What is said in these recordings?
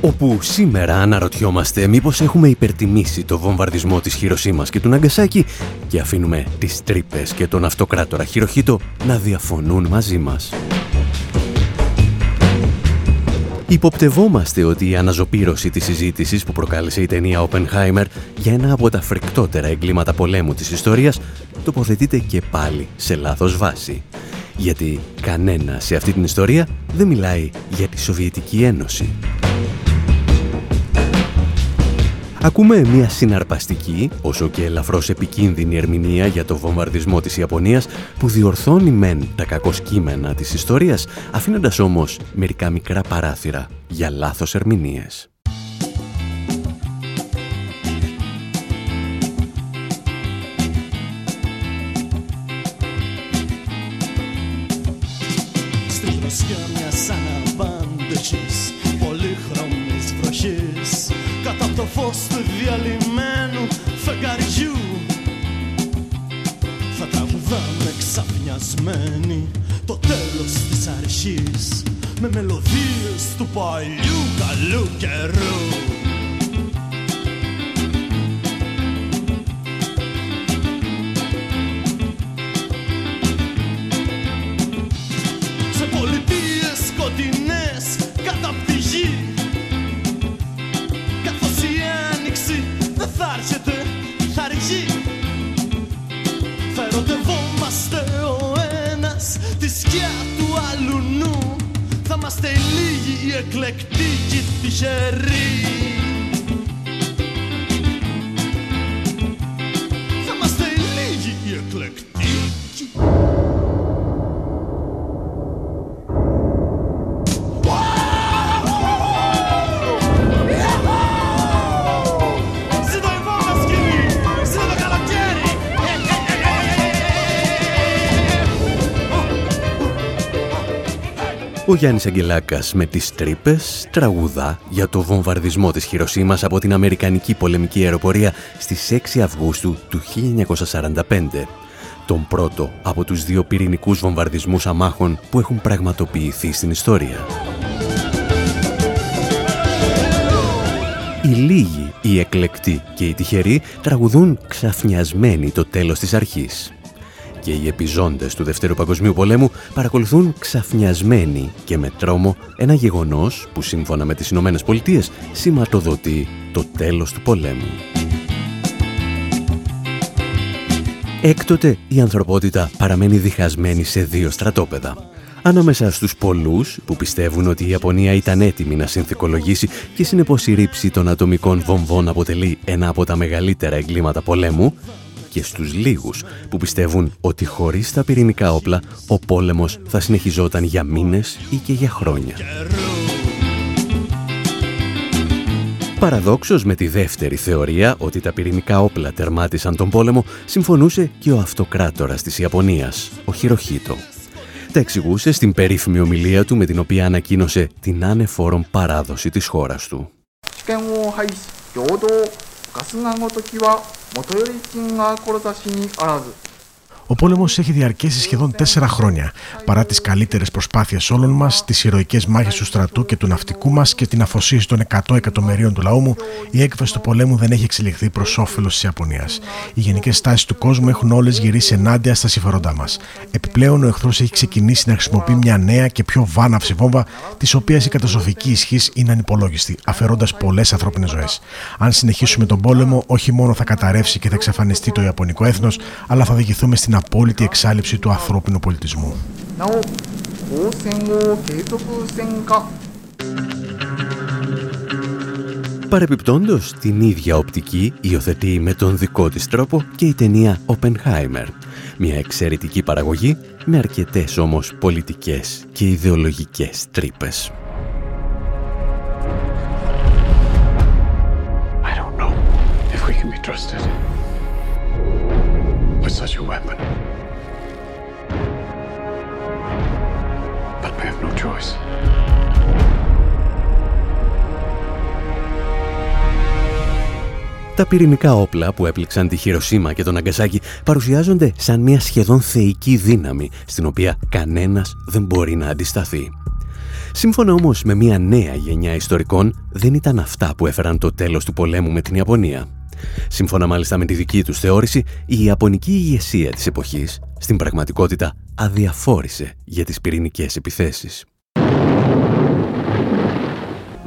Όπου σήμερα αναρωτιόμαστε μήπως έχουμε υπερτιμήσει το βομβαρδισμό της Χειροσύμας και του Ναγκασάκη και αφήνουμε τις τρύπες και τον αυτοκράτορα Χειροχίτο να διαφωνούν μαζί μας. Υποπτευόμαστε ότι η αναζωπήρωση της συζήτησης που προκάλεσε η ταινία Oppenheimer για ένα από τα φρικτότερα εγκλήματα πολέμου της ιστορίας τοποθετείται και πάλι σε λάθος βάση. Γιατί κανένα σε αυτή την ιστορία δεν μιλάει για τη Σοβιετική Ένωση. Ακούμε μια συναρπαστική, όσο και ελαφρώς επικίνδυνη ερμηνεία για το βομβαρδισμό της Ιαπωνίας που διορθώνει μεν τα κακοσκήμενα της ιστορίας, αφήνοντας όμως μερικά μικρά παράθυρα για λάθος ερμηνείες. Φως του διαλυμένου φεγγαριού. Θα τραγουδάμε ξαφνιασμένοι το τέλος της αρχής με μελωδίες του παλιού καλού καιρού شر Γιάννης Αγγελάκας με τις τρύπες τραγουδά για το βομβαρδισμό της Χειροσύμας από την Αμερικανική πολεμική αεροπορία στις 6 Αυγούστου του 1945. Τον πρώτο από τους δύο πυρηνικούς βομβαρδισμούς αμάχων που έχουν πραγματοποιηθεί στην ιστορία. Οι λίγοι, οι εκλεκτοί και οι τυχεροί τραγουδούν ξαφνιασμένοι το τέλος της αρχής και οι επιζώντες του Δευτέρου Παγκοσμίου Πολέμου παρακολουθούν ξαφνιασμένοι και με τρόμο ένα γεγονός που σύμφωνα με τις Ηνωμένες Πολιτείες σηματοδοτεί το τέλος του πολέμου. Έκτοτε η ανθρωπότητα παραμένει διχασμένη σε δύο στρατόπεδα. Ανάμεσα στους πολλούς που πιστεύουν ότι η Ιαπωνία ήταν έτοιμη να συνθηκολογήσει και συνεπώς η ρήψη των ατομικών βομβών αποτελεί ένα από τα μεγαλύτερα εγκλήματα πολέμου και στους λίγους που πιστεύουν ότι χωρίς τα πυρηνικά όπλα ο πόλεμος θα συνεχιζόταν για μήνες ή και για χρόνια. Παραδόξως με τη δεύτερη θεωρία ότι τα πυρηνικά όπλα τερμάτισαν τον πόλεμο συμφωνούσε και ο αυτοκράτορας της Ιαπωνίας, ο Χειροχίτο. Τα εξηγούσε στην περίφημη ομιλία του με την οποία ανακοίνωσε την άνεφορον παράδοση της χώρας του. 元より金が志にあらず。Ο πόλεμος έχει διαρκέσει σχεδόν τέσσερα χρόνια. Παρά τις καλύτερες προσπάθειες όλων μας, τις ηρωικές μάχες του στρατού και του ναυτικού μας και την αφοσίωση των 100 εκατομμυρίων του λαού μου, η έκβαση του πολέμου δεν έχει εξελιχθεί προς όφελος της Ιαπωνίας. Οι γενικές τάσει του κόσμου έχουν όλες γυρίσει ενάντια στα συμφέροντά μας. Επιπλέον, ο εχθρός έχει ξεκινήσει να χρησιμοποιεί μια νέα και πιο βάναυση βόμβα, της οποίας η καταστροφική ισχύ είναι ανυπολόγιστη, αφαιρώντας πολλές ανθρώπινες ζωές. Αν συνεχίσουμε τον πόλεμο, όχι μόνο θα καταρρεύσει και θα εξαφανιστεί το Ιαπωνικό έθνος, αλλά θα οδηγηθούμε στην απόλυτη εξάλληψη του ανθρώπινου πολιτισμού. Παρεπιπτόντως, την ίδια οπτική υιοθετεί με τον δικό της τρόπο και η ταινία Oppenheimer. Μια εξαιρετική παραγωγή με αρκετές όμως πολιτικές και ιδεολογικές τρύπες. I don't know if we can be trusted with such a weapon. Τα πυρηνικά όπλα που έπληξαν τη Χειροσύμα και τον Αγκασάκη παρουσιάζονται σαν μια σχεδόν θεϊκή δύναμη στην οποία κανένας δεν μπορεί να αντισταθεί. Σύμφωνα όμως με μια νέα γενιά ιστορικών, δεν ήταν αυτά που έφεραν το τέλος του πολέμου με την Ιαπωνία. Σύμφωνα μάλιστα με τη δική τους θεώρηση, η Ιαπωνική ηγεσία της εποχής στην πραγματικότητα αδιαφόρησε για τις πυρηνικές επιθέσεις.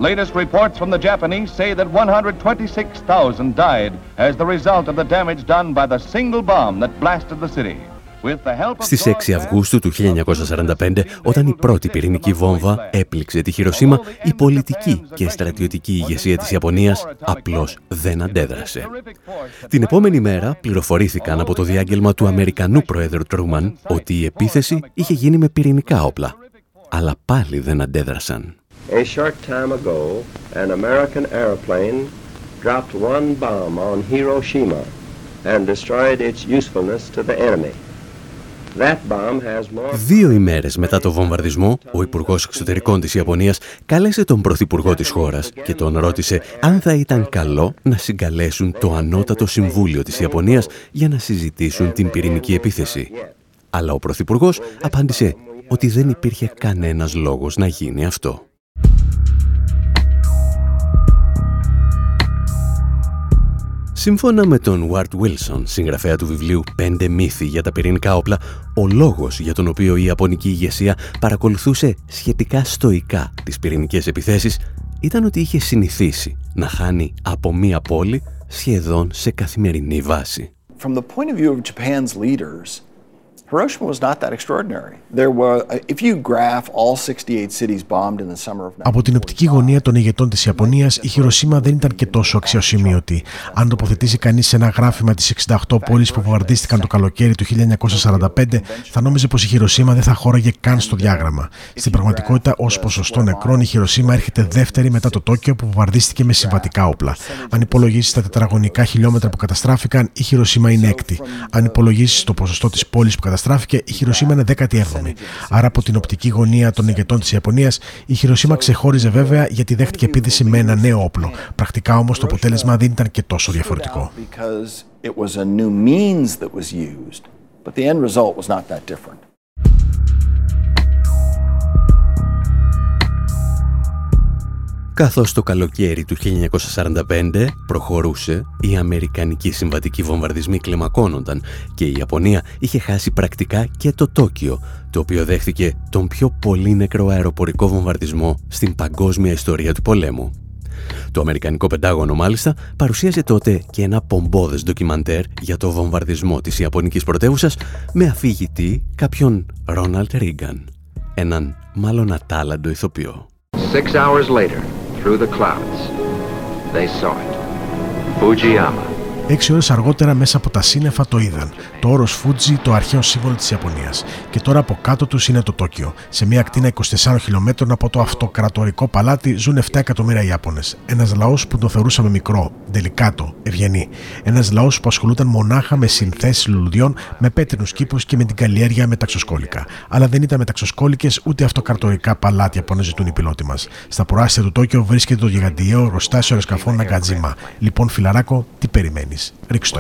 Latest reports from the Japanese say that 126,000 died as the result of the damage done by the single bomb that blasted the city. Στις 6 Αυγούστου του 1945, όταν η πρώτη πυρηνική βόμβα έπληξε τη Χειροσύμα, η πολιτική και στρατιωτική ηγεσία της Ιαπωνίας απλώς δεν αντέδρασε. Την επόμενη μέρα πληροφορήθηκαν από το διάγγελμα του Αμερικανού Προέδρου Τρούμαν ότι η επίθεση είχε γίνει με πυρηνικά όπλα. Αλλά πάλι δεν αντέδρασαν. A short time ago, an American airplane dropped one bomb on Hiroshima and destroyed its usefulness to the enemy. Δύο ημέρες μετά το βομβαρδισμό, ο Υπουργός Εξωτερικών της Ιαπωνίας κάλεσε τον Πρωθυπουργό της χώρας και τον ρώτησε αν θα ήταν καλό να συγκαλέσουν το Ανώτατο Συμβούλιο της Ιαπωνίας για να συζητήσουν την πυρηνική επίθεση. Αλλά ο Πρωθυπουργός απάντησε ότι δεν υπήρχε κανένας λόγος να γίνει αυτό. Σύμφωνα με τον Ward Wilson, συγγραφέα του βιβλίου «Πέντε μύθοι για τα πυρηνικά όπλα», ο λόγος για τον οποίο η Ιαπωνική ηγεσία παρακολουθούσε σχετικά στοικά τις πυρηνικές επιθέσεις ήταν ότι είχε συνηθίσει να χάνει από μία πόλη σχεδόν σε καθημερινή βάση. From the point of view of Japan's leaders, Hiroshima was not that extraordinary. There were, if you graph all 68 cities bombed in the summer of Από την οπτική γωνία των ηγετών της Ιαπωνίας, η Χειροσύμα δεν ήταν και τόσο αξιοσημείωτη. Αν τοποθετήσει κανείς ένα γράφημα της 68 πόλεις που βομβαρδίστηκαν το καλοκαίρι του 1945, θα νόμιζε πως η Χειροσύμα δεν θα χώραγε καν στο διάγραμμα. Στην πραγματικότητα, ως ποσοστό νεκρών, η Χειροσύμα έρχεται δεύτερη μετά το Τόκιο που βομβαρδίστηκε με συμβατικά όπλα. Αν υπολογίσεις τα τετραγωνικά χιλιόμετρα που καταστράφηκαν, η Χειροσύμα είναι έκτη. Αν υπολογίσεις το ποσοστό της πόλης που καταστράφηκαν, καταστράφηκε, η Χειροσύμα είναι 17η. Άρα από την οπτική γωνία των ηγετών της Ιαπωνίας, η Χειροσύμα ξεχώριζε βέβαια γιατί δέχτηκε επίθεση με ένα νέο όπλο. Πρακτικά όμως το αποτέλεσμα δεν ήταν και τόσο διαφορετικό. Καθώς το καλοκαίρι του 1945 προχωρούσε, οι Αμερικανικοί συμβατικοί βομβαρδισμοί κλιμακώνονταν και η Ιαπωνία είχε χάσει πρακτικά και το Τόκιο, το οποίο δέχθηκε τον πιο πολύ νεκρό αεροπορικό βομβαρδισμό στην παγκόσμια ιστορία του πολέμου. Το Αμερικανικό Πεντάγωνο μάλιστα παρουσίασε τότε και ένα πομπόδες ντοκιμαντέρ για το βομβαρδισμό της Ιαπωνικής πρωτεύουσας με αφηγητή κάποιον Ρόναλτ Ρίγκαν, έναν μάλλον ατάλλαντο ηθοποιό. Six hours later, through the clouds. They saw it. Fujiyama. Έξι ώρες αργότερα μέσα από τα σύννεφα το είδαν. Το όρος Φούτζι, το αρχαίο σύμβολο της Ιαπωνίας. Και τώρα από κάτω τους είναι το Τόκιο. Σε μια ακτίνα 24 χιλιόμετρων από το αυτοκρατορικό παλάτι ζουν 7 εκατομμύρια Ιάπωνες. Ένας λαός που τον θεωρούσαμε μικρό, δελικάτο, ευγενή. Ένας λαός που ασχολούταν μονάχα με συνθέσεις λουλουδιών, με πέτρινους κήπους και με την καλλιέργεια μεταξοσκόλικα. Αλλά δεν ήταν μεταξοσκόλικε ούτε αυτοκρατορικά παλάτια που αναζητούν οι πιλότοι μας. Στα προάστια του Τόκιο βρίσκεται το γιγαντιαίο ροστάσιο αεροσκαφών Ναγκατζίμα. Λοιπόν, φιλαράκο, τι περιμένεις; Ρίξτε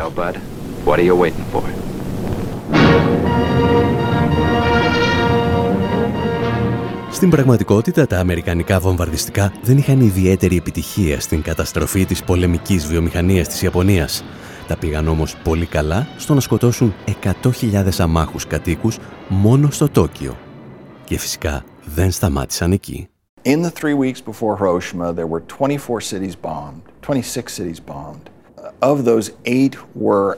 Στην πραγματικότητα, τα αμερικανικά βομβαρδιστικά δεν είχαν ιδιαίτερη επιτυχία στην καταστροφή της πολεμικής βιομηχανίας της Ιαπωνίας. Τα πήγαν όμως πολύ καλά στο να σκοτώσουν 100.000 αμάχους κατοίκους μόνο στο Τόκιο. Και φυσικά δεν σταμάτησαν εκεί. In the three weeks before Hiroshima, there were 24 cities bombed, 26 cities bombed. Of those, eight were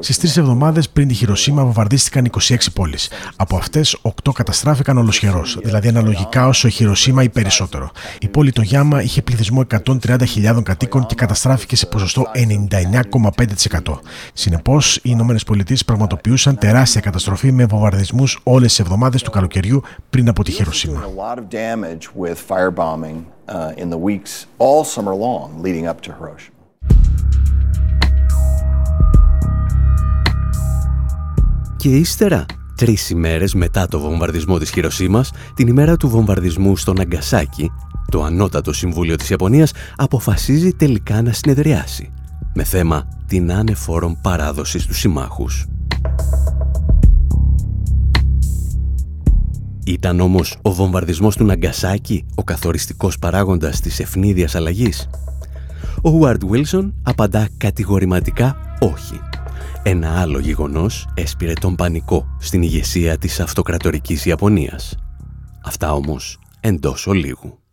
Στις τρεις εβδομάδες πριν τη Χειροσύμα βομβαρδίστηκαν 26 πόλεις. Από αυτές, 8 καταστράφηκαν ολοσχερό, δηλαδή αναλογικά όσο η Χειροσύμα ή περισσότερο. Η πόλη το Γιάμα είχε πληθυσμό 130.000 κατοίκων και καταστράφηκε σε ποσοστό 99,5%. Συνεπώς, οι Ηνωμένες Πολιτείες πραγματοποιούσαν τεράστια καταστροφή με βομβαρδισμούς όλες τις εβδομάδες του καλοκαιριού πριν από τη Χειροσύμα. Και ύστερα, τρεις ημέρες μετά το βομβαρδισμό της Χειροσύμας, την ημέρα του βομβαρδισμού στο Ναγκασάκι, το Ανώτατο Συμβούλιο της Ιαπωνίας αποφασίζει τελικά να συνεδριάσει με θέμα την ανεφόρον παράδοση στους συμμάχους. Ήταν όμως ο βομβαρδισμός του Ναγκασάκη ο καθοριστικός παράγοντας της ευνίδιας αλλαγής; Ο Ουάρντ Βίλσον απαντά κατηγορηματικά όχι. Ένα άλλο γεγονός έσπηρε τον πανικό στην ηγεσία της αυτοκρατορικής Ιαπωνίας. Αυτά όμως εντός ολίγου.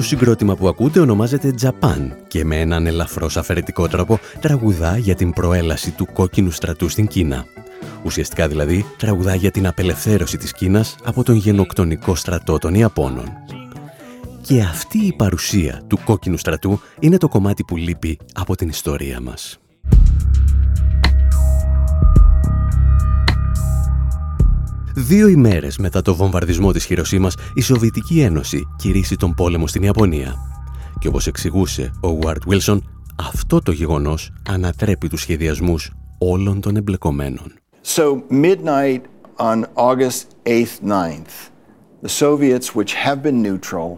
Το συγκρότημα που ακούτε ονομάζεται Japan και με έναν ελαφρώς αφαιρετικό τρόπο τραγουδά για την προέλαση του κόκκινου στρατού στην Κίνα. Ουσιαστικά δηλαδή τραγουδά για την απελευθέρωση της Κίνας από τον γενοκτονικό στρατό των Ιαπώνων. Και αυτή η παρουσία του κόκκινου στρατού είναι το κομμάτι που λείπει από την ιστορία μας. Δύο ημέρες μετά το βομβαρδισμό της Χειροσύμας, η Σοβιετική Ένωση κηρύσσει τον πόλεμο στην Ιαπωνία. Και όπως εξηγούσε ο Ward Wilson, αυτό το γεγονός ανατρέπει τους σχεδιασμούς όλων των εμπλεκομένων. So midnight on August 8th, 9th, the Soviets, which have been neutral,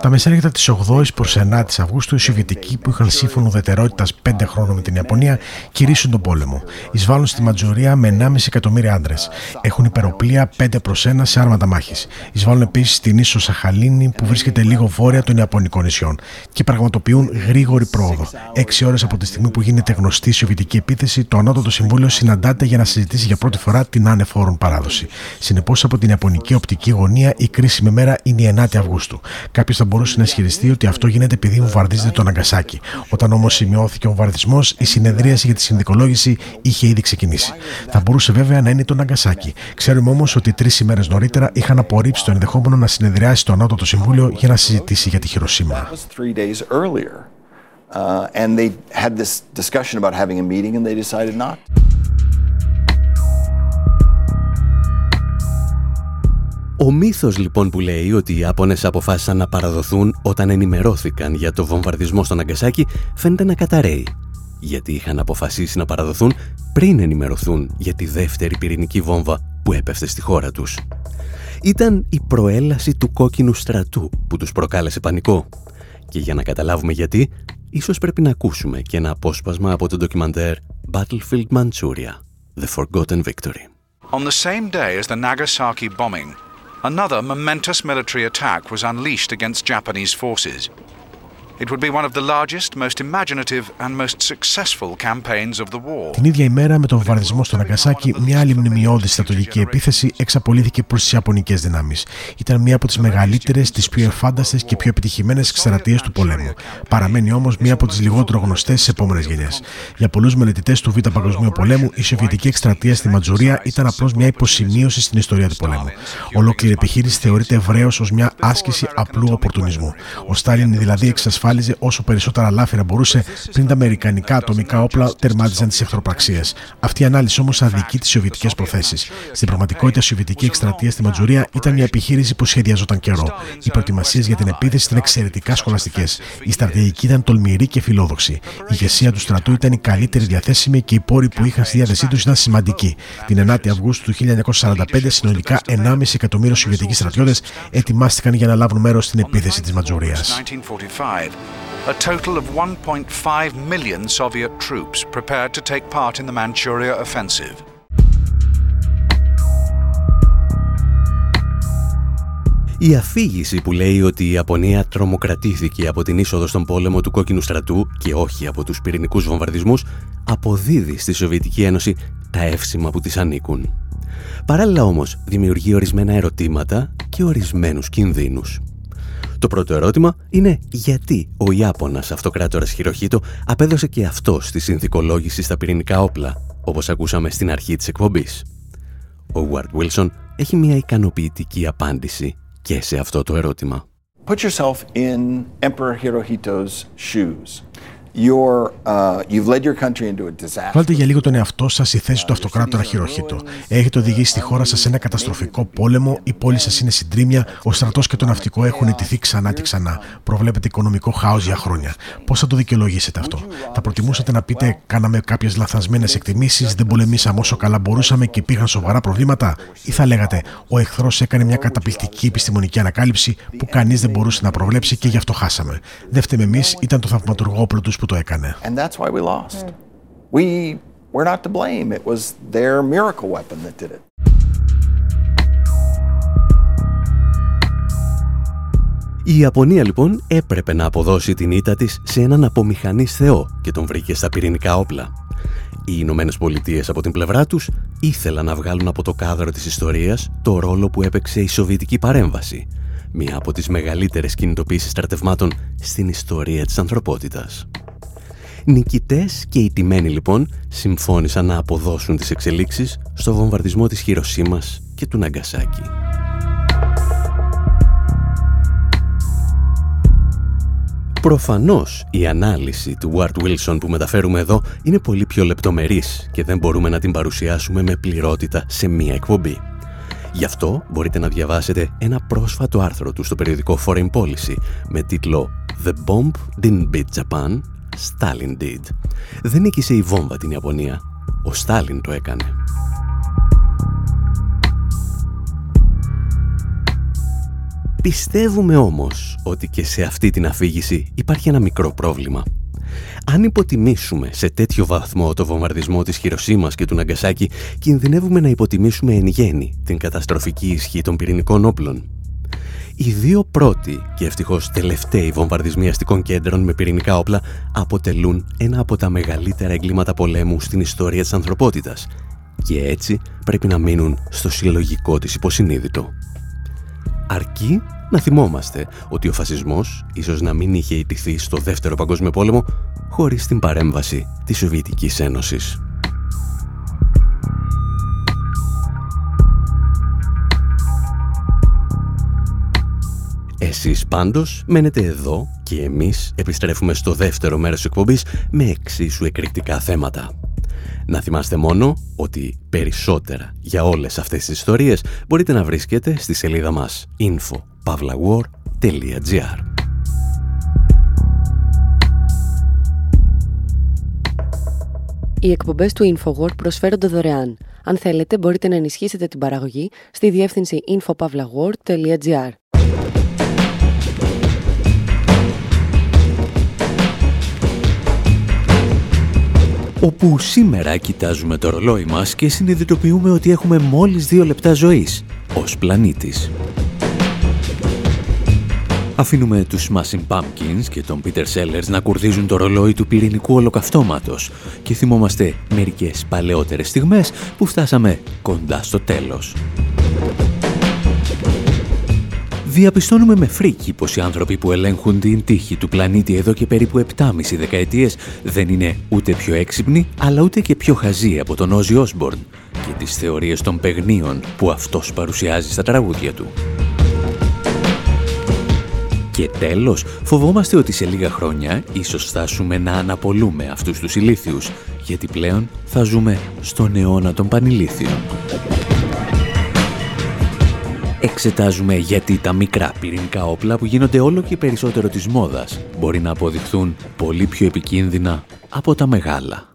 τα μεσάνυχτα της 8η προς 9η Αυγούστου, οι Σοβιετικοί που είχαν σύμφωνο ουδετερότητας 5 χρόνων με την Ιαπωνία κηρύσσουν τον πόλεμο. Εισβάλλουν στη Ματζουρία με 1,5 εκατομμύρια άντρες. Έχουν υπεροπλία 5 προς 1 σε άρματα μάχης. Εισβάλλουν επίσης στην ίσο Σαχαλίνη που βρίσκεται λίγο βόρεια των Ιαπωνικών νησιών και πραγματοποιούν γρήγορη πρόοδο. Έξι ώρες από τη στιγμή που γίνεται γνωστή η Σοβιετική επίθεση, το Ανώτατο Συμβούλιο συναντάται για να συζητήσει για πρώτη φορά την άνεφόρον παράδοση. Συνεπώς από την Ιαπωνική οπτική Ανατολική γωνία η κρίσιμη μέρα είναι η 9η Αυγούστου. Κάποιος θα μπορούσε να ισχυριστεί ότι αυτό γίνεται επειδή βομβαρδίζεται το Ναγκασάκι. Όταν όμως σημειώθηκε ο βομβαρδισμό, η συνεδρίαση για τη συνδικολόγηση είχε ήδη ξεκινήσει. Θα μπορούσε βέβαια να είναι το Ναγκασάκι. Ξέρουμε όμως ότι τρεις ημέρες νωρίτερα είχαν απορρίψει το ενδεχόμενο να συνεδριάσει το Ανώτατο Συμβούλιο για να συζητήσει για τη Χειροσύμα. Uh, and they had this discussion about having a meeting and they decided not. Ο μύθος λοιπόν που λέει ότι οι Ιάπωνες αποφάσισαν να παραδοθούν όταν ενημερώθηκαν για το βομβαρδισμό στο Ναγκασάκι φαίνεται να καταραίει. Γιατί είχαν αποφασίσει να παραδοθούν πριν ενημερωθούν για τη δεύτερη πυρηνική βόμβα που έπεφτε στη χώρα τους. Ήταν η προέλαση του κόκκινου στρατού που τους προκάλεσε πανικό. Και για να καταλάβουμε γιατί, ίσως πρέπει να ακούσουμε και ένα απόσπασμα από το ντοκιμαντέρ Battlefield Manchuria, The Forgotten Victory. On the same day as the Nagasaki bombing, another momentous military attack was unleashed against Japanese forces. It would be one of the largest, most imaginative and most successful campaigns of the war. Την ίδια ημέρα με τον βομβαρδισμό στο Ναγκασάκι, μια άλλη μνημειώδη στρατηγική επίθεση εξαπολύθηκε προς τις Ιαπωνικές δυνάμεις. Ήταν μία από τις μεγαλύτερες, τις πιο εφάνταστες και πιο επιτυχημένες εκστρατείε του πολέμου. Παραμένει όμως μία από τις λιγότερο γνωστές στις επόμενες γενιές. Για πολλούς μελετητές του Β' Παγκοσμίου Πολέμου, η Σοβιετική εκστρατεία στη Ματζουρία ήταν απλώς μια υποσημείωση στην ιστορία του πολέμου. Ολόκληρη επιχείρηση θεωρείται ευρέως ως μια άσκηση απλού οπορτουνισμού. Ο Στάλιν δηλαδή εξασφάλισε διασφάλιζε όσο περισσότερα λάφυρα μπορούσε πριν τα αμερικανικά ατομικά όπλα τερμάτιζαν τις εχθροπραξίες. Αυτή η ανάλυση όμως αδικεί τις σοβιετικές προθέσεις. Στην πραγματικότητα, η σοβιετική εκστρατεία στη Ματζουρία ήταν μια επιχείρηση που σχεδιαζόταν καιρό. Οι προετοιμασίες για την επίθεση ήταν εξαιρετικά σχολαστικές. Η στρατηγική ήταν τολμηρή και φιλόδοξη. Η ηγεσία του στρατού ήταν η καλύτερη διαθέσιμη και οι πόροι που είχαν στη διάθεσή τους ήταν σημαντικοί. Την 9η Αυγούστου του 1945, συνολικά 1,5 εκατομμύριο Σοβιετικοί στρατιώτες ετοιμάστηκαν για να λάβουν μέρος στην επίθεση της Ματζουρία. A total of 1.5 million Soviet troops prepared to take part in the Manchuria offensive. Η αφήγηση που λέει ότι η Ιαπωνία τρομοκρατήθηκε από την είσοδο στον πόλεμο του κόκκινου στρατού και όχι από τους πυρηνικούς βομβαρδισμούς αποδίδει στη Σοβιετική Ένωση τα εύσημα που της ανήκουν. Παράλληλα όμως δημιουργεί ορισμένα ερωτήματα και ορισμένους κινδύνους. Το πρώτο ερώτημα είναι γιατί ο Ιάπωνας αυτοκράτορας Χειροχήτο απέδωσε και αυτό στη συνθηκολόγηση στα πυρηνικά όπλα, όπως ακούσαμε στην αρχή της εκπομπής. Ο Ward Wilson έχει μια ικανοποιητική απάντηση και σε αυτό το ερώτημα. Put yourself in Emperor Hirohito's shoes. Uh, Βάλτε για λίγο τον εαυτό σας στη θέση του αυτοκράτορα Χειροχήτο. Έχετε οδηγήσει τη χώρα σας σε ένα καταστροφικό πόλεμο, η πόλη σας είναι συντρίμια, ο στρατός και το ναυτικό έχουν ετηθεί ξανά και ξανά. Προβλέπετε οικονομικό χάος για χρόνια. Πώς θα το δικαιολογήσετε αυτό, Θα προτιμούσατε να πείτε: Κάναμε κάποιες λαθασμένες εκτιμήσεις, δεν πολεμήσαμε όσο καλά μπορούσαμε και υπήρχαν σοβαρά προβλήματα, ή θα λέγατε: Ο εχθρός έκανε μια καταπληκτική επιστημονική ανακάλυψη που κανείς δεν μπορούσε να προβλέψει και γι' αυτό χάσαμε. Δεν φταίμε εμείς, ήταν το θαυματουργόπλο τους που το έκανε. And that's why we lost. Mm. We were not to blame. It was their miracle weapon that did it. Η Ιαπωνία λοιπόν έπρεπε να αποδώσει την ήττα της σε έναν απομηχανής θεό και τον βρήκε στα πυρηνικά όπλα. Οι Ηνωμένες Πολιτείες από την πλευρά τους ήθελαν να βγάλουν από το κάδρο της ιστορίας το ρόλο που έπαιξε η Σοβιετική παρέμβαση, μία από τις μεγαλύτερες κινητοποίησεις στρατευμάτων στην ιστορία της ανθρωπότητας. Νικητές και οι τιμένοι λοιπόν συμφώνησαν να αποδώσουν τις εξελίξεις στο βομβαρδισμό της Χειροσύμας και του Ναγκασάκη. Προφανώς η ανάλυση του Ward Wilson που μεταφέρουμε εδώ είναι πολύ πιο λεπτομερής και δεν μπορούμε να την παρουσιάσουμε με πληρότητα σε μία εκπομπή. Γι' αυτό μπορείτε να διαβάσετε ένα πρόσφατο άρθρο του στο περιοδικό Foreign Policy με τίτλο «The bomb didn't beat Japan, Stalin did. Δεν νίκησε η βόμβα την Ιαπωνία. Ο Στάλιν το έκανε. Πιστεύουμε όμως ότι και σε αυτή την αφήγηση υπάρχει ένα μικρό πρόβλημα. Αν υποτιμήσουμε σε τέτοιο βαθμό το βομβαρδισμό της Χειροσύμας και του Ναγκασάκη, κινδυνεύουμε να υποτιμήσουμε εν γέννη την καταστροφική ισχύ των πυρηνικών όπλων. Οι δύο πρώτοι και ευτυχώς τελευταίοι βομβαρδισμοί αστικών κέντρων με πυρηνικά όπλα αποτελούν ένα από τα μεγαλύτερα εγκλήματα πολέμου στην ιστορία της ανθρωπότητας και έτσι πρέπει να μείνουν στο συλλογικό της υποσυνείδητο. Αρκεί να θυμόμαστε ότι ο φασισμός ίσως να μην είχε ιτηθεί στο δεύτερο παγκόσμιο πόλεμο χωρίς την παρέμβαση της Σοβιετικής Ένωσης. Εσείς πάντως μένετε εδώ και εμείς επιστρέφουμε στο δεύτερο μέρος της εκπομπής με εξίσου εκρηκτικά θέματα. Να θυμάστε μόνο ότι περισσότερα για όλες αυτές τις ιστορίες μπορείτε να βρίσκετε στη σελίδα μας info.pavlawar.gr Οι εκπομπές του InfoWord προσφέρονται δωρεάν. Αν θέλετε μπορείτε να ενισχύσετε την παραγωγή στη διεύθυνση infopavlagor.gr όπου σήμερα κοιτάζουμε το ρολόι μας και συνειδητοποιούμε ότι έχουμε μόλις δύο λεπτά ζωής ως πλανήτης. Αφήνουμε τους Smashing Pumpkins και τον Peter Sellers να κουρδίζουν το ρολόι του πυρηνικού ολοκαυτώματος και θυμόμαστε μερικές παλαιότερες στιγμές που φτάσαμε κοντά στο τέλος. Διαπιστώνουμε με φρίκι πως οι άνθρωποι που ελέγχουν την τύχη του πλανήτη εδώ και περίπου 7,5 δεκαετίες δεν είναι ούτε πιο έξυπνοι, αλλά ούτε και πιο χαζοί από τον Όζι Όσμπορν και τις θεωρίες των παιγνίων που αυτός παρουσιάζει στα τραγούδια του. Και Και τέλος, φοβόμαστε ότι σε λίγα χρόνια ίσως φτάσουμε να αναπολούμε αυτούς τους ηλίθιους, γιατί πλέον θα ζούμε στον αιώνα των πανηλίθιων. Εξετάζουμε γιατί τα μικρά πυρηνικά όπλα που γίνονται όλο και περισσότερο της μόδας μπορεί να αποδειχθούν πολύ πιο επικίνδυνα από τα μεγάλα.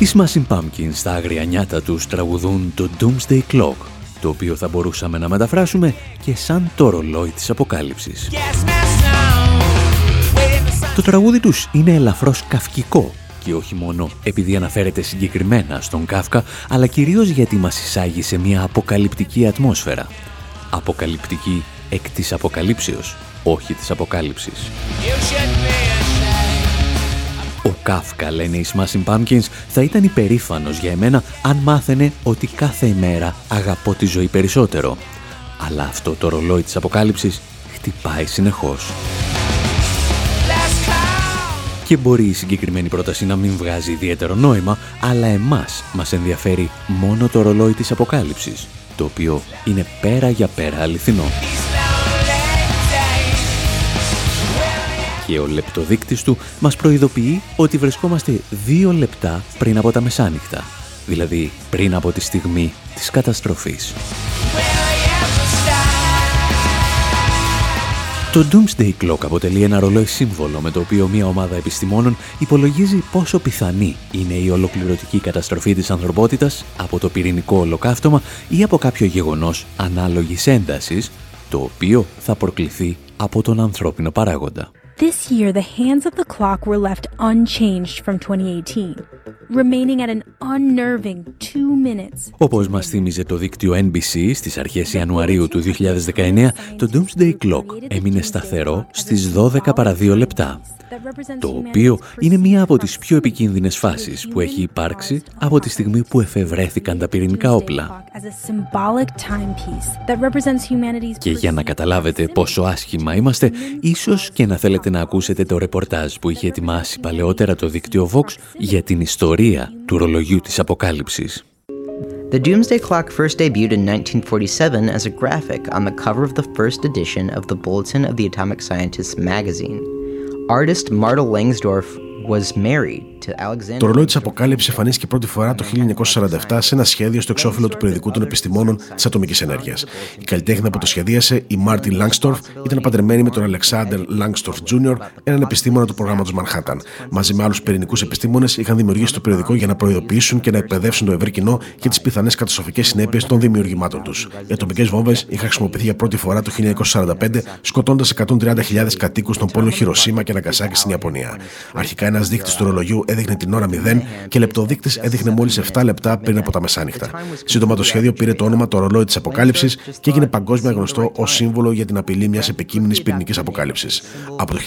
Οι Smashing Pumpkins στα άγρια νιάτα τους τραγουδούν το Doomsday Clock, το οποίο θα μπορούσαμε να μεταφράσουμε και σαν το ρολόι της αποκάλυψης. Το τραγούδι τους είναι ελαφρώς καυκικό και όχι μόνο επειδή αναφέρεται συγκεκριμένα στον Κάφκα, αλλά κυρίως γιατί μας εισάγει σε μια αποκαλυπτική ατμόσφαιρα. Αποκαλυπτική εκ της αποκαλύψεως, όχι της αποκάλυψης. Ο Κάφκα, λένε οι Smashing Pumpkins, θα ήταν υπερήφανος για εμένα αν μάθαινε ότι κάθε ημέρα αγαπώ τη ζωή περισσότερο. Αλλά αυτό το ρολόι της αποκάλυψης χτυπάει συνεχώς. Και μπορεί η συγκεκριμένη πρόταση να μην βγάζει ιδιαίτερο νόημα, αλλά εμάς μας ενδιαφέρει μόνο το ρολόι της αποκάλυψης, το οποίο είναι πέρα για πέρα αληθινό. Και ο λεπτοδείκτης του μας προειδοποιεί ότι βρισκόμαστε δύο λεπτά πριν από τα μεσάνυχτα, δηλαδή πριν από τη στιγμή της καταστροφής. Το Doomsday Clock αποτελεί ένα ρολόι σύμβολο με το οποίο μια ομάδα επιστημόνων υπολογίζει πόσο πιθανή είναι η ολοκληρωτική καταστροφή της ανθρωπότητας από το πυρηνικό ολοκαύτωμα ή από κάποιο γεγονός ανάλογης έντασης, το οποίο θα προκληθεί από τον ανθρώπινο παράγοντα. This year, the hands of the clock were left unchanged from 2018, remaining at an unnerving two minutes. Όπως μας θύμιζε το δίκτυο NBC στις αρχές Ιανουαρίου του 2019, το Doomsday Clock έμεινε σταθερό στις 12 παρα 2 λεπτά το οποίο είναι μία από τις πιο επικίνδυνες φάσεις που έχει υπάρξει από τη στιγμή που εφευρέθηκαν τα πυρηνικά όπλα. Και για να καταλάβετε πόσο άσχημα είμαστε, ίσως και να θέλετε να ακούσετε το ρεπορτάζ που είχε ετοιμάσει παλαιότερα το δίκτυο Vox για την ιστορία του ρολογιού της αποκάλυψης. The Doomsday Clock first debuted in 1947 as a graphic on the cover of the first edition of the Bulletin of the Atomic Scientists magazine. Artist Marta Langsdorff was married Το ρολόι της Αποκάλυψη εμφανίστηκε πρώτη φορά το 1947 σε ένα σχέδιο στο εξώφυλλο του περιοδικού των επιστημόνων της ατομικής ενέργειας. Η καλλιτέχνη που το σχεδίασε, η Μάρτιν Λάγκστορφ, ήταν παντρεμένη με τον Αλεξάνδρ Λάγκστορφ Jr., έναν επιστήμονα του προγράμματος Μανχάταν. Μαζί με άλλους πυρηνικούς επιστήμονες είχαν δημιουργήσει το περιοδικό για να προειδοποιήσουν και να εκπαιδεύσουν το ευρύ κοινό για τις πιθανές καταστροφικές συνέπειες των δημιουργημάτων τους. Οι ατομικές βόμβες είχαν χρησιμοποιηθεί για πρώτη φορά το 1945, σκοτώντας 130.000 κατοίκους των πόλων Χειροσύμα και Ναγκασάκη στην Ιαπωνία. Αρχικά ένας δείκτης του ρολογιού έδειχνε την ώρα 0 και λεπτοδείκτης έδειχνε μόλις 7 λεπτά πριν από τα μεσάνυχτα. Σύντομα το σχέδιο πήρε το όνομα το ρολόι της Αποκάλυψης και έγινε παγκόσμια γνωστό ως σύμβολο για την απειλή μιας επικείμενη πυρηνικής αποκάλυψης. Από το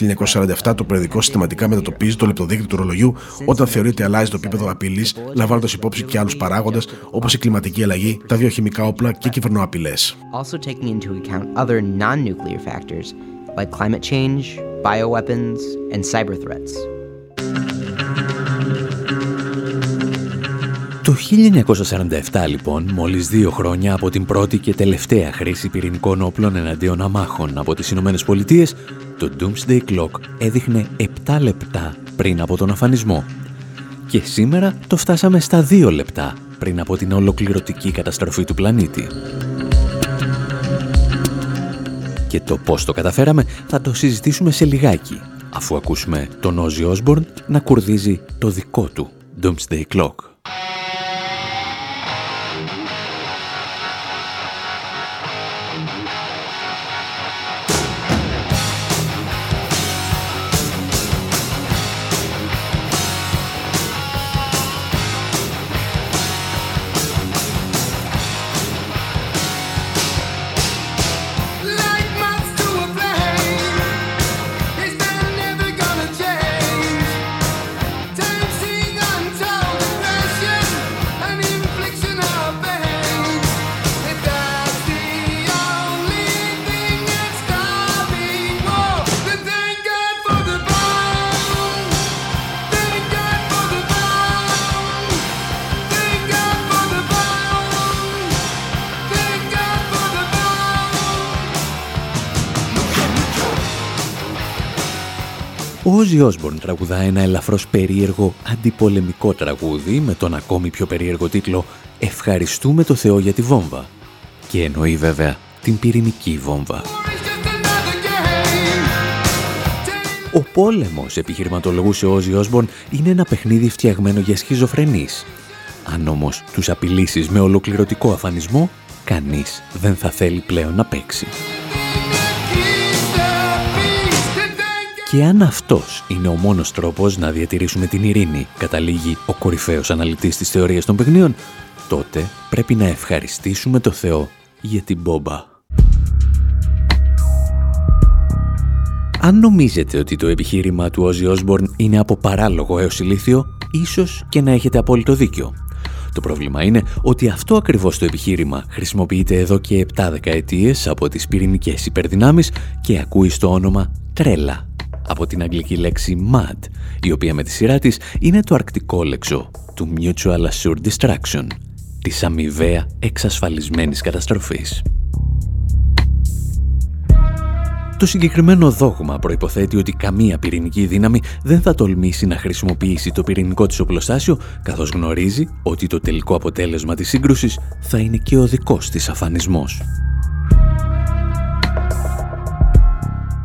1947 το περιοδικό συστηματικά μετατοπίζει το λεπτοδείκτη του ρολογιού όταν θεωρείται αλλάζει το επίπεδο απειλής, λαμβάνοντας υπόψη και άλλους παράγοντες όπως η κλιματική αλλαγή, τα βιοχημικά όπλα και κυβερνοαπειλές. Also taking into account other non-nuclear factors like climate change, bioweapons, and cyber threats. Το 1947 λοιπόν, μόλις δύο χρόνια από την πρώτη και τελευταία χρήση πυρηνικών όπλων εναντίον αμάχων από τις Ηνωμένες Πολιτείες, το Doomsday Clock έδειχνε 7 λεπτά πριν από τον αφανισμό. Και σήμερα το φτάσαμε στα 2 λεπτά πριν από την ολοκληρωτική καταστροφή του πλανήτη. Και το πώς το καταφέραμε θα το συζητήσουμε σε λιγάκι αφού ακούσουμε τον Ozzy Osbourne να κουρδίζει το δικό του Doomsday Clock. Τραγουδά ένα ελαφρώς περίεργο αντιπολεμικό τραγούδι με τον ακόμη πιο περίεργο τίτλο «Ευχαριστούμε το Θεό για τη βόμβα» και εννοεί βέβαια την πυρηνική βόμβα. Ο πόλεμος, επιχειρηματολογούσε ο Όζι Όσμπορν, είναι ένα παιχνίδι φτιαγμένο για σχιζοφρενείς. Αν όμως τους απειλήσεις με ολοκληρωτικό αφανισμό, κανείς δεν θα θέλει πλέον να παίξει. Και αν αυτός είναι ο μόνος τρόπος να διατηρήσουμε την ειρήνη, καταλήγει ο κορυφαίος αναλυτής της θεωρίας των παιχνίων, τότε πρέπει να ευχαριστήσουμε το Θεό για την μπόμπα. Αν νομίζετε ότι το επιχείρημα του Ozzy Osbourne είναι από παράλογο έως ηλίθιο, ίσως και να έχετε απόλυτο δίκιο. Το πρόβλημα είναι ότι αυτό ακριβώς το επιχείρημα χρησιμοποιείται εδώ και 7 δεκαετίες από τις πυρηνικές υπερδυνάμεις και ακούει στο όνομα τρέλα από την αγγλική λέξη MAD, η οποία με τη σειρά της είναι το αρκτικό λέξο του Mutual Assured Destruction, της αμοιβαία εξασφαλισμένης καταστροφής. Το συγκεκριμένο δόγμα προϋποθέτει ότι καμία πυρηνική δύναμη δεν θα τολμήσει να χρησιμοποιήσει το πυρηνικό της οπλοστάσιο, καθώς γνωρίζει ότι το τελικό αποτέλεσμα της σύγκρουσης θα είναι και ο δικός της αφανισμός.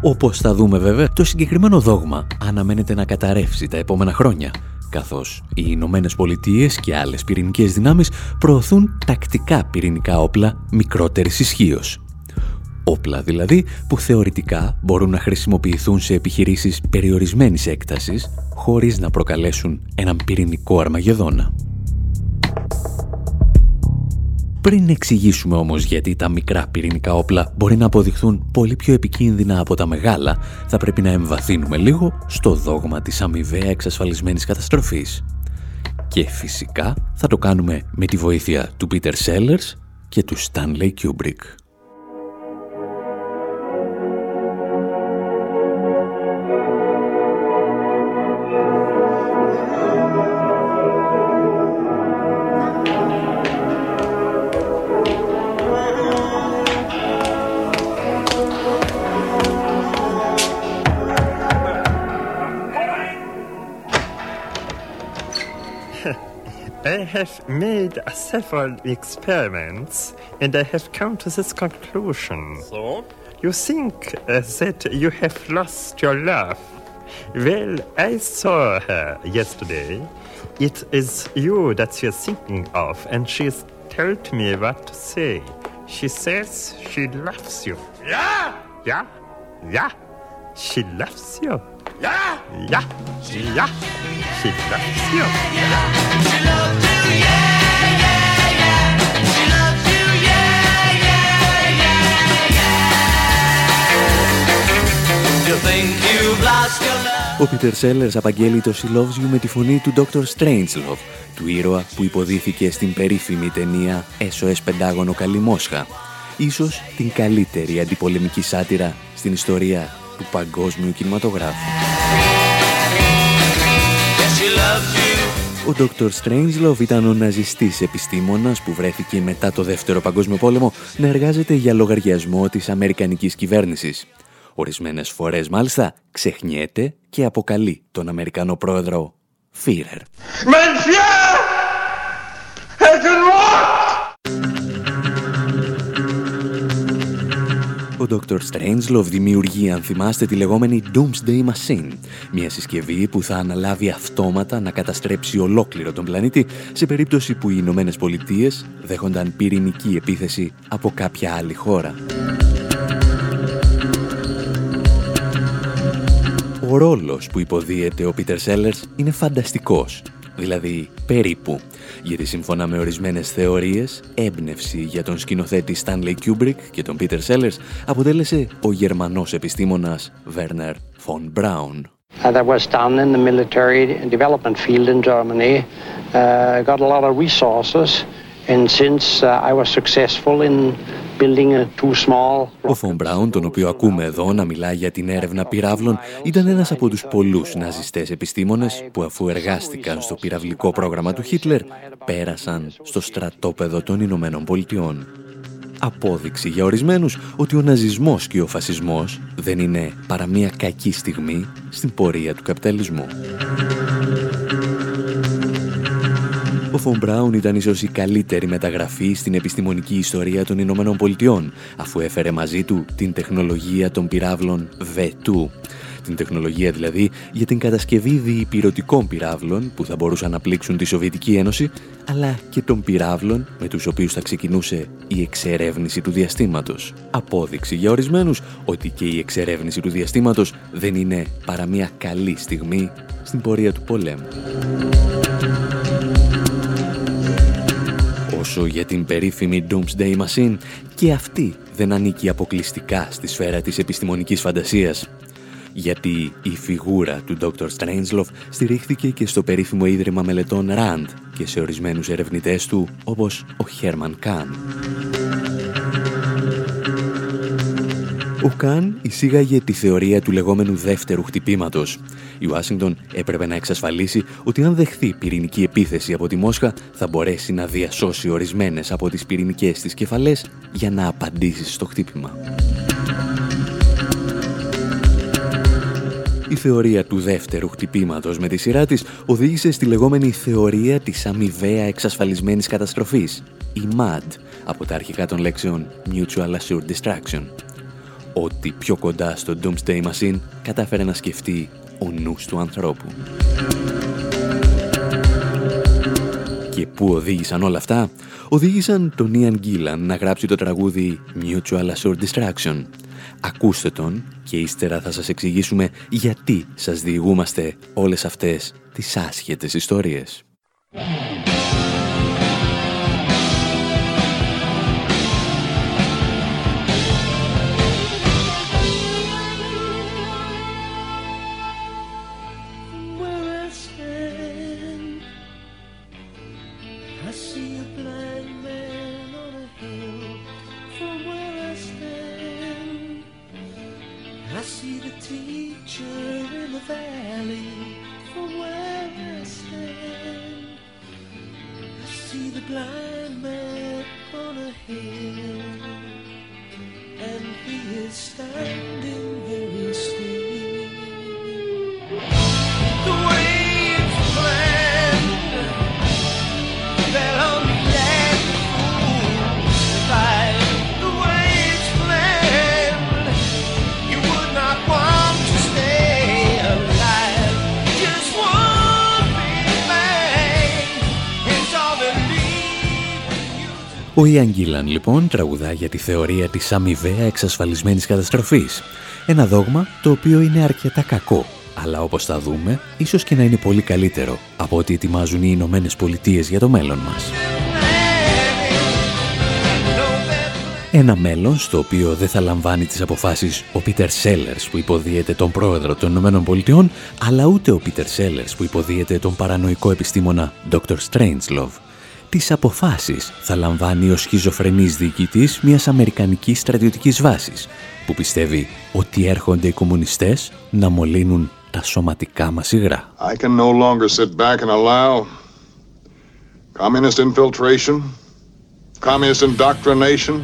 Όπως θα δούμε βέβαια, το συγκεκριμένο δόγμα αναμένεται να καταρρεύσει τα επόμενα χρόνια, καθώς οι Ηνωμένες Πολιτείες και άλλες πυρηνικές δυνάμεις προωθούν τακτικά πυρηνικά όπλα μικρότερης ισχύως. Όπλα δηλαδή που θεωρητικά μπορούν να χρησιμοποιηθούν σε επιχειρήσεις περιορισμένης έκτασης χωρίς να προκαλέσουν έναν πυρηνικό αρμαγεδόνα. Πριν εξηγήσουμε όμως γιατί τα μικρά πυρηνικά όπλα μπορεί να αποδειχθούν πολύ πιο επικίνδυνα από τα μεγάλα, θα πρέπει να εμβαθύνουμε λίγο στο δόγμα της αμοιβαία εξασφαλισμένης καταστροφής. Και φυσικά θα το κάνουμε με τη βοήθεια του Peter Sellers και του Stanley Kubrick. Have made several experiments and I have come to this conclusion. So? You think uh, that you have lost your love. Well, I saw her yesterday. It is you that she is thinking of, and she has told me what to say. She says she loves you. Yeah? Yeah? Yeah? She loves you. Yeah? Yeah? Yeah? She loves you. Yeah? She loves you. Ο Πίτερ Σέλλερς απαγγέλει το She Loves You με τη φωνή του Dr. Strangelove, του ήρωα που υποδίθηκε στην περίφημη ταινία SOS Πεντάγωνο Καλή Μόσχα. Ίσως την καλύτερη αντιπολεμική σάτυρα στην ιστορία του παγκόσμιου κινηματογράφου. Ο Dr. Strangelove ήταν ο ναζιστής επιστήμονας που βρέθηκε μετά το Δεύτερο Παγκόσμιο Πόλεμο να εργάζεται για λογαριασμό της Αμερικανικής κυβέρνησης. Ορισμένες φορές μάλιστα ξεχνιέται και αποκαλεί τον Αμερικανό πρόεδρο Φίρερ. Ο Ο Dr. Strangelove δημιουργεί, αν θυμάστε, τη λεγόμενη Doomsday Machine, μια συσκευή που θα αναλάβει αυτόματα να καταστρέψει ολόκληρο τον πλανήτη σε περίπτωση που οι Ηνωμένες Πολιτείες δέχονταν πυρηνική επίθεση από κάποια άλλη χώρα. Ο ρόλος που υποδίεται ο Πίτερ Sellers είναι φανταστικός δηλαδή περίπου, γιατί σύμφωνα με ορισμένες θεωρίες, έμπνευση για τον σκηνοθέτη Stanley Kubrick και τον Peter Sellers αποτέλεσε ο Γερμανός επιστήμονας Werner von Braun. Uh, that was done in the military development field in Germany. Uh, got a lot of resources, and since uh, I was successful in ο Φον Μπράουν, τον οποίο ακούμε εδώ να μιλάει για την έρευνα πυράβλων, ήταν ένας από τους πολλούς ναζιστές επιστήμονες που αφού εργάστηκαν στο πυραυλικό πρόγραμμα του Χίτλερ, πέρασαν στο στρατόπεδο των Ηνωμένων Πολιτειών. Απόδειξη για ορισμένους ότι ο ναζισμός και ο φασισμός δεν είναι παρά μια κακή στιγμή στην πορεία του καπιταλισμού. Ο Φον Μπράουν ήταν ίσως η καλύτερη μεταγραφή στην επιστημονική ιστορία των Ηνωμένων Πολιτειών, αφού έφερε μαζί του την τεχνολογία των πυράβλων V2. Την τεχνολογία δηλαδή για την κατασκευή διυπηρωτικών πυράβλων που θα μπορούσαν να πλήξουν τη Σοβιετική Ένωση, αλλά και των πυράβλων με τους οποίους θα ξεκινούσε η εξερεύνηση του διαστήματος. Απόδειξη για ορισμένους ότι και η εξερεύνηση του διαστήματος δεν είναι παρά μια καλή στιγμή στην πορεία του πολέμου. Όσο για την περίφημη Doomsday Machine, και αυτή δεν ανήκει αποκλειστικά στη σφαίρα της επιστημονικής φαντασίας. Γιατί η φιγούρα του Dr. Strangelove στηρίχθηκε και στο περίφημο Ίδρυμα Μελετών RAND και σε ορισμένους ερευνητές του όπως ο Herman Kahn. Ο Καν εισήγαγε τη θεωρία του λεγόμενου δεύτερου χτυπήματος. Η Ουάσιγκτον έπρεπε να εξασφαλίσει ότι αν δεχθεί πυρηνική επίθεση από τη Μόσχα θα μπορέσει να διασώσει ορισμένες από τις πυρηνικές της κεφαλές για να απαντήσει στο χτύπημα. Η θεωρία του δεύτερου χτυπήματος με τη σειρά της οδήγησε στη λεγόμενη θεωρία της αμοιβαία εξασφαλισμένης καταστροφής, η MAD, από τα αρχικά των λέξεων Mutual Assured Destruction ό,τι πιο κοντά στο Doomsday Machine κατάφερε να σκεφτεί ο νους του ανθρώπου. Και πού οδήγησαν όλα αυτά; Οδήγησαν τον Ian Gillan να γράψει το τραγούδι Mutual Assured Distraction. Ακούστε τον και ύστερα θα σας εξηγήσουμε γιατί σας διηγούμαστε όλες αυτές τις άσχετες ιστορίες. Ο Ιαν Γκίλαν λοιπόν τραγουδά για τη θεωρία της αμοιβαία εξασφαλισμένης καταστροφής. Ένα δόγμα το οποίο είναι αρκετά κακό, αλλά όπως θα δούμε, ίσως και να είναι πολύ καλύτερο από ό,τι ετοιμάζουν οι Ηνωμένες Πολιτείες για το μέλλον μας. Ένα μέλλον στο οποίο δεν θα λαμβάνει τις αποφάσεις ο Πίτερ Σέλερς που υποδίεται τον πρόεδρο των Ηνωμένων Πολιτειών, αλλά ούτε ο Πίτερ Σέλερς που υποδίεται τον παρανοϊκό επιστήμονα Dr. Strangelove τις αποφάσεις θα λαμβάνει ο σχιζοφρενής διοικητής μιας αμερικανικής στρατιωτικής βάσης που πιστεύει ότι έρχονται οι κομμουνιστές να μολύνουν τα σωματικά μας υγρά. I can no longer sit back and allow communist infiltration, communist indoctrination,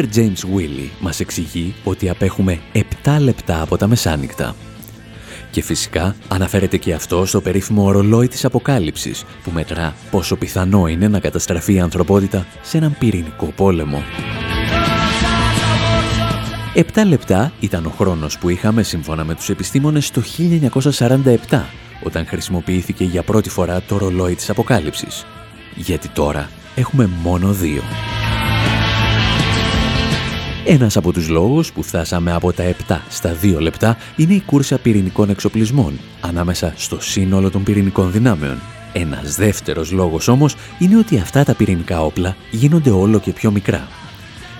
Peter James Willey μας εξηγεί ότι απέχουμε 7 λεπτά από τα μεσάνυχτα. Και φυσικά αναφέρεται και αυτό στο περίφημο ορολόι της αποκάλυψης που μετρά πόσο πιθανό είναι να καταστραφεί η ανθρωπότητα σε έναν πυρηνικό πόλεμο. Επτά λεπτά ήταν ο χρόνος που είχαμε σύμφωνα με τους επιστήμονες το 1947 όταν χρησιμοποιήθηκε για πρώτη φορά το ρολόι της αποκάλυψης. Γιατί τώρα έχουμε μόνο δύο. Ένας από τους λόγους που φτάσαμε από τα 7 στα 2 λεπτά είναι η κούρσα πυρηνικών εξοπλισμών ανάμεσα στο σύνολο των πυρηνικών δυνάμεων. Ένας δεύτερος λόγος όμως είναι ότι αυτά τα πυρηνικά όπλα γίνονται όλο και πιο μικρά.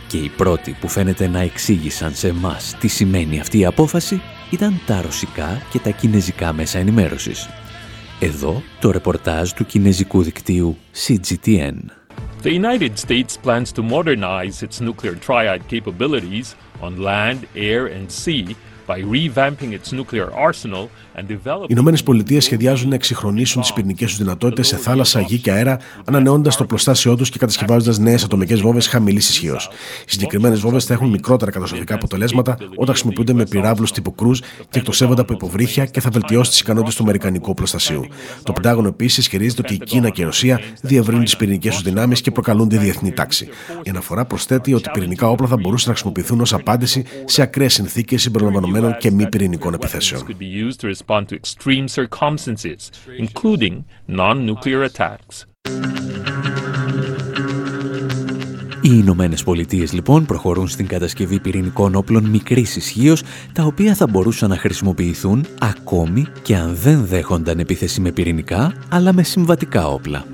Και οι πρώτοι που φαίνεται να εξήγησαν σε εμάς τι σημαίνει αυτή η απόφαση ήταν τα ρωσικά και τα κινέζικα μέσα ενημέρωσης. Εδώ το ρεπορτάζ του κινέζικου δικτύου CGTN. The United States plans to modernize its nuclear triad capabilities on land, air, and sea by revamping its nuclear arsenal Οι Ηνωμένες Πολιτείες σχεδιάζουν να εξυγχρονίσουν τις πυρηνικές τους δυνατότητες σε θάλασσα, γη και αέρα, ανανεώντα το προστάσιό τους και κατασκευάζοντας νέες ατομικές βόμβες χαμηλής ισχύως. Οι συγκεκριμένες βόμβες θα έχουν μικρότερα καταστροφικά αποτελέσματα όταν χρησιμοποιούνται με πυράβλους τύπου κρούζ και εκτοξεύονται από υποβρύχια και θα βελτιώσει τις ικανότητες του Αμερικανικού προστασίου. Το Πεντάγωνο επίσης ισχυρίζεται ότι η Κίνα και η Ρωσία διευρύνουν τις πυρηνικές τους δυνάμεις και προκαλούν τη διεθνή τάξη. Η αναφορά προσθέτει ότι πυρηνικά όπλα θα μπορούσαν να χρησιμοποιηθούν ως απάντηση σε ακραίες συνθήκες συμπεριλαμβανομένων και μη πυρηνικών επιθέσεων respond to extreme circumstances, including non-nuclear attacks. Οι Ηνωμένες Πολιτείες λοιπόν προχωρούν στην κατασκευή πυρηνικών όπλων μικρής ισχύως, τα οποία θα μπορούσαν να χρησιμοποιηθούν ακόμη και αν δεν δέχονταν επίθεση με πυρηνικά, αλλά με συμβατικά όπλα.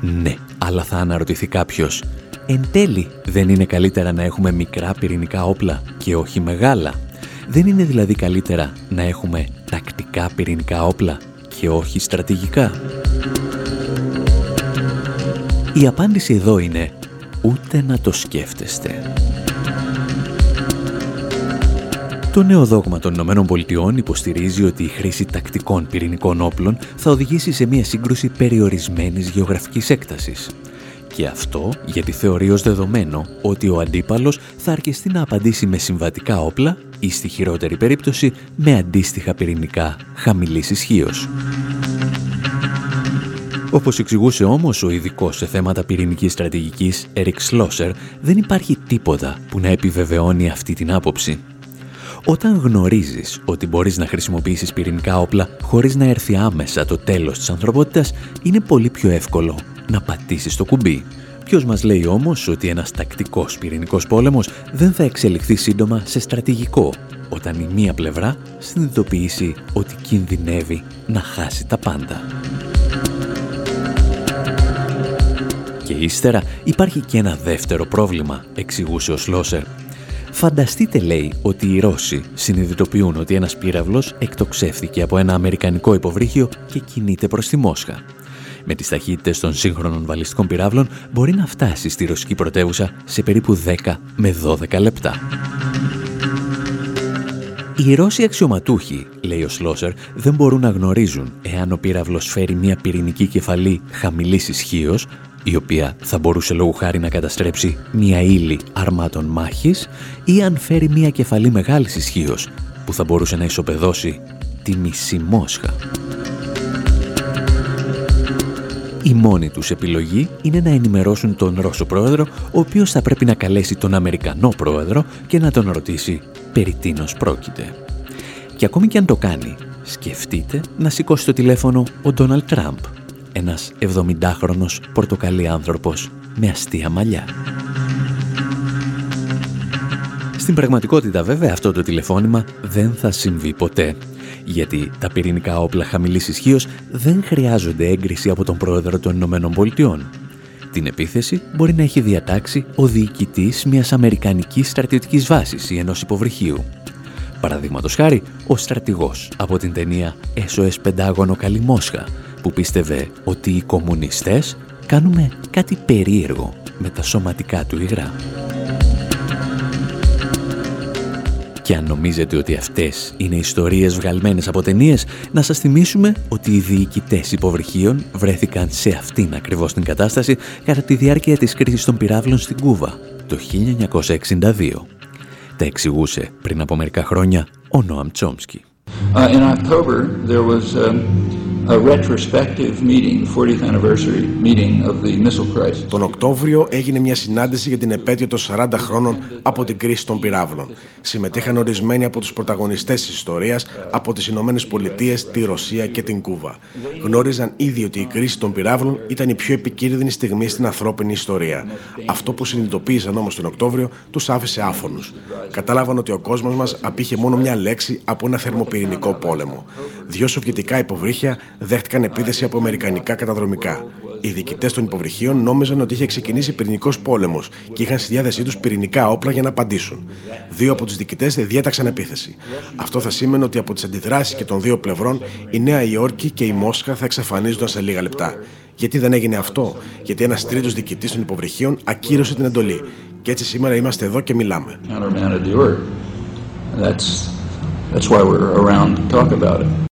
Ναι, αλλά θα αναρωτηθεί κάποιος, εν τέλει δεν είναι καλύτερα να έχουμε μικρά πυρηνικά όπλα και όχι μεγάλα; Δεν είναι δηλαδή καλύτερα να έχουμε τακτικά πυρηνικά όπλα και όχι στρατηγικά; Η απάντηση εδώ είναι ούτε να το σκέφτεστε. Το νέο δόγμα των Ηνωμένων Πολιτειών υποστηρίζει ότι η χρήση τακτικών πυρηνικών όπλων θα οδηγήσει σε μια σύγκρουση περιορισμένης γεωγραφικής έκτασης. Και αυτό γιατί θεωρεί ως δεδομένο ότι ο αντίπαλος θα αρκεστεί να απαντήσει με συμβατικά όπλα ή στη χειρότερη περίπτωση με αντίστοιχα πυρηνικά χαμηλής ισχύως. Όπως εξηγούσε όμως ο ειδικός σε θέματα πυρηνικής στρατηγικής Eric Schlosser, δεν υπάρχει τίποτα που να επιβεβαιώνει αυτή την άποψη. Όταν γνωρίζεις ότι μπορείς να χρησιμοποιήσεις πυρηνικά όπλα χωρίς να έρθει άμεσα το τέλος της ανθρωπότητας, είναι πολύ πιο εύκολο να πατήσεις το κουμπί. Ποιος μας λέει όμως ότι ένας τακτικός πυρηνικός πόλεμος δεν θα εξελιχθεί σύντομα σε στρατηγικό, όταν η μία πλευρά συνειδητοποιήσει ότι κινδυνεύει να χάσει τα πάντα. Και ύστερα υπάρχει και ένα δεύτερο πρόβλημα, εξηγούσε ο Σλόσερ. Φανταστείτε, λέει, ότι οι Ρώσοι συνειδητοποιούν ότι ένας πύραυλος εκτοξεύθηκε από ένα αμερικανικό υποβρύχιο και κινείται προς τη Μόσχα με τις ταχύτητες των σύγχρονων βαλιστικών πυράβλων μπορεί να φτάσει στη ρωσική πρωτεύουσα σε περίπου 10 με 12 λεπτά. Οι Ρώσοι αξιωματούχοι, λέει ο Σλόσερ, δεν μπορούν να γνωρίζουν εάν ο πύραυλος φέρει μια πυρηνική κεφαλή χαμηλής ισχύως, η οποία θα μπορούσε λόγου χάρη να καταστρέψει μια ύλη αρμάτων μάχης ή αν φέρει μια κεφαλή μεγάλης ισχύως που θα μπορούσε να ισοπεδώσει τη μισή Μόσχα. Η μόνη τους επιλογή είναι να ενημερώσουν τον Ρώσο πρόεδρο, ο οποίος θα πρέπει να καλέσει τον Αμερικανό πρόεδρο και να τον ρωτήσει περί τίνος πρόκειται. Και ακόμη και αν το κάνει, σκεφτείτε να σηκώσει το τηλέφωνο ο Ντόναλτ Τραμπ, ένας 70χρονος πορτοκαλί άνθρωπος με αστεία μαλλιά. Στην πραγματικότητα βέβαια αυτό το τηλεφώνημα δεν θα συμβεί ποτέ γιατί τα πυρηνικά όπλα χαμηλής ισχύως δεν χρειάζονται έγκριση από τον πρόεδρο των Ηνωμένων Πολιτειών. Την επίθεση μπορεί να έχει διατάξει ο διοικητής μιας αμερικανικής στρατιωτικής βάσης ή ενός υποβρυχίου. Παραδείγματος χάρη, ο στρατηγός από την ταινία SOS Πεντάγωνο Καλή Μόσχα, που πίστευε ότι οι κομμουνιστές κάνουμε κάτι περίεργο με τα σωματικά του υγρά. Και αν νομίζετε ότι αυτές είναι ιστορίες βγαλμένες από ταινίες, να σας θυμίσουμε ότι οι διοικητές υποβρυχίων βρέθηκαν σε αυτήν ακριβώς την κατάσταση κατά τη διάρκεια της κρίσης των πυράβλων στην Κούβα το 1962. Τα εξηγούσε πριν από μερικά χρόνια ο Νόαμ Τσόμσκι. Uh, in October, there was um, τον Οκτώβριο έγινε μια συνάντηση για την επέτειο των 40 χρόνων από την κρίση των πυράβλων. Συμμετείχαν ορισμένοι από τους πρωταγωνιστές της ιστορίας από τις Ηνωμένες Πολιτείες, τη Ρωσία και την Κούβα. Γνώριζαν ήδη ότι η κρίση των πυράβλων ήταν η πιο επικίνδυνη στιγμή στην ανθρώπινη ιστορία. Αυτό που συνειδητοποίησαν όμως τον Οκτώβριο τους άφησε άφωνους. Κατάλαβαν ότι ο κόσμος μας απήχε μόνο μια λέξη από ένα θερμοπυρηνικό πόλεμο. Δύο σοβιετικά υποβρύχια δέχτηκαν επίθεση από αμερικανικά καταδρομικά. Οι διοικητές των υποβρυχίων νόμιζαν ότι είχε ξεκινήσει πυρηνικός πόλεμος και είχαν στη διάθεσή τους πυρηνικά όπλα για να απαντήσουν. Δύο από τους διοικητές διέταξαν επίθεση. Αυτό θα σήμαινε ότι από τις αντιδράσεις και των δύο πλευρών η Νέα Υόρκη και η Μόσχα θα εξαφανίζονταν σε λίγα λεπτά. Γιατί δεν έγινε αυτό, Γιατί ένας τρίτος διοικητής των υποβρυχίων ακύρωσε την εντολή. Και έτσι σήμερα είμαστε εδώ και μιλάμε. That's why we're around to talk about it.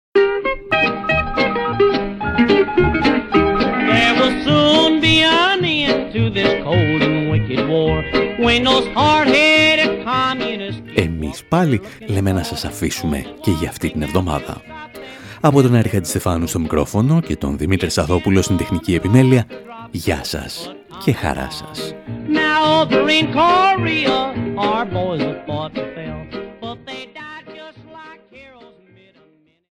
Εμείς πάλι λέμε να σας αφήσουμε και για αυτή την εβδομάδα. Από τον Έριχα Στεφάνου στο μικρόφωνο και τον Δημήτρη Σαδόπουλο στην τεχνική επιμέλεια, γεια σας και χαρά σας.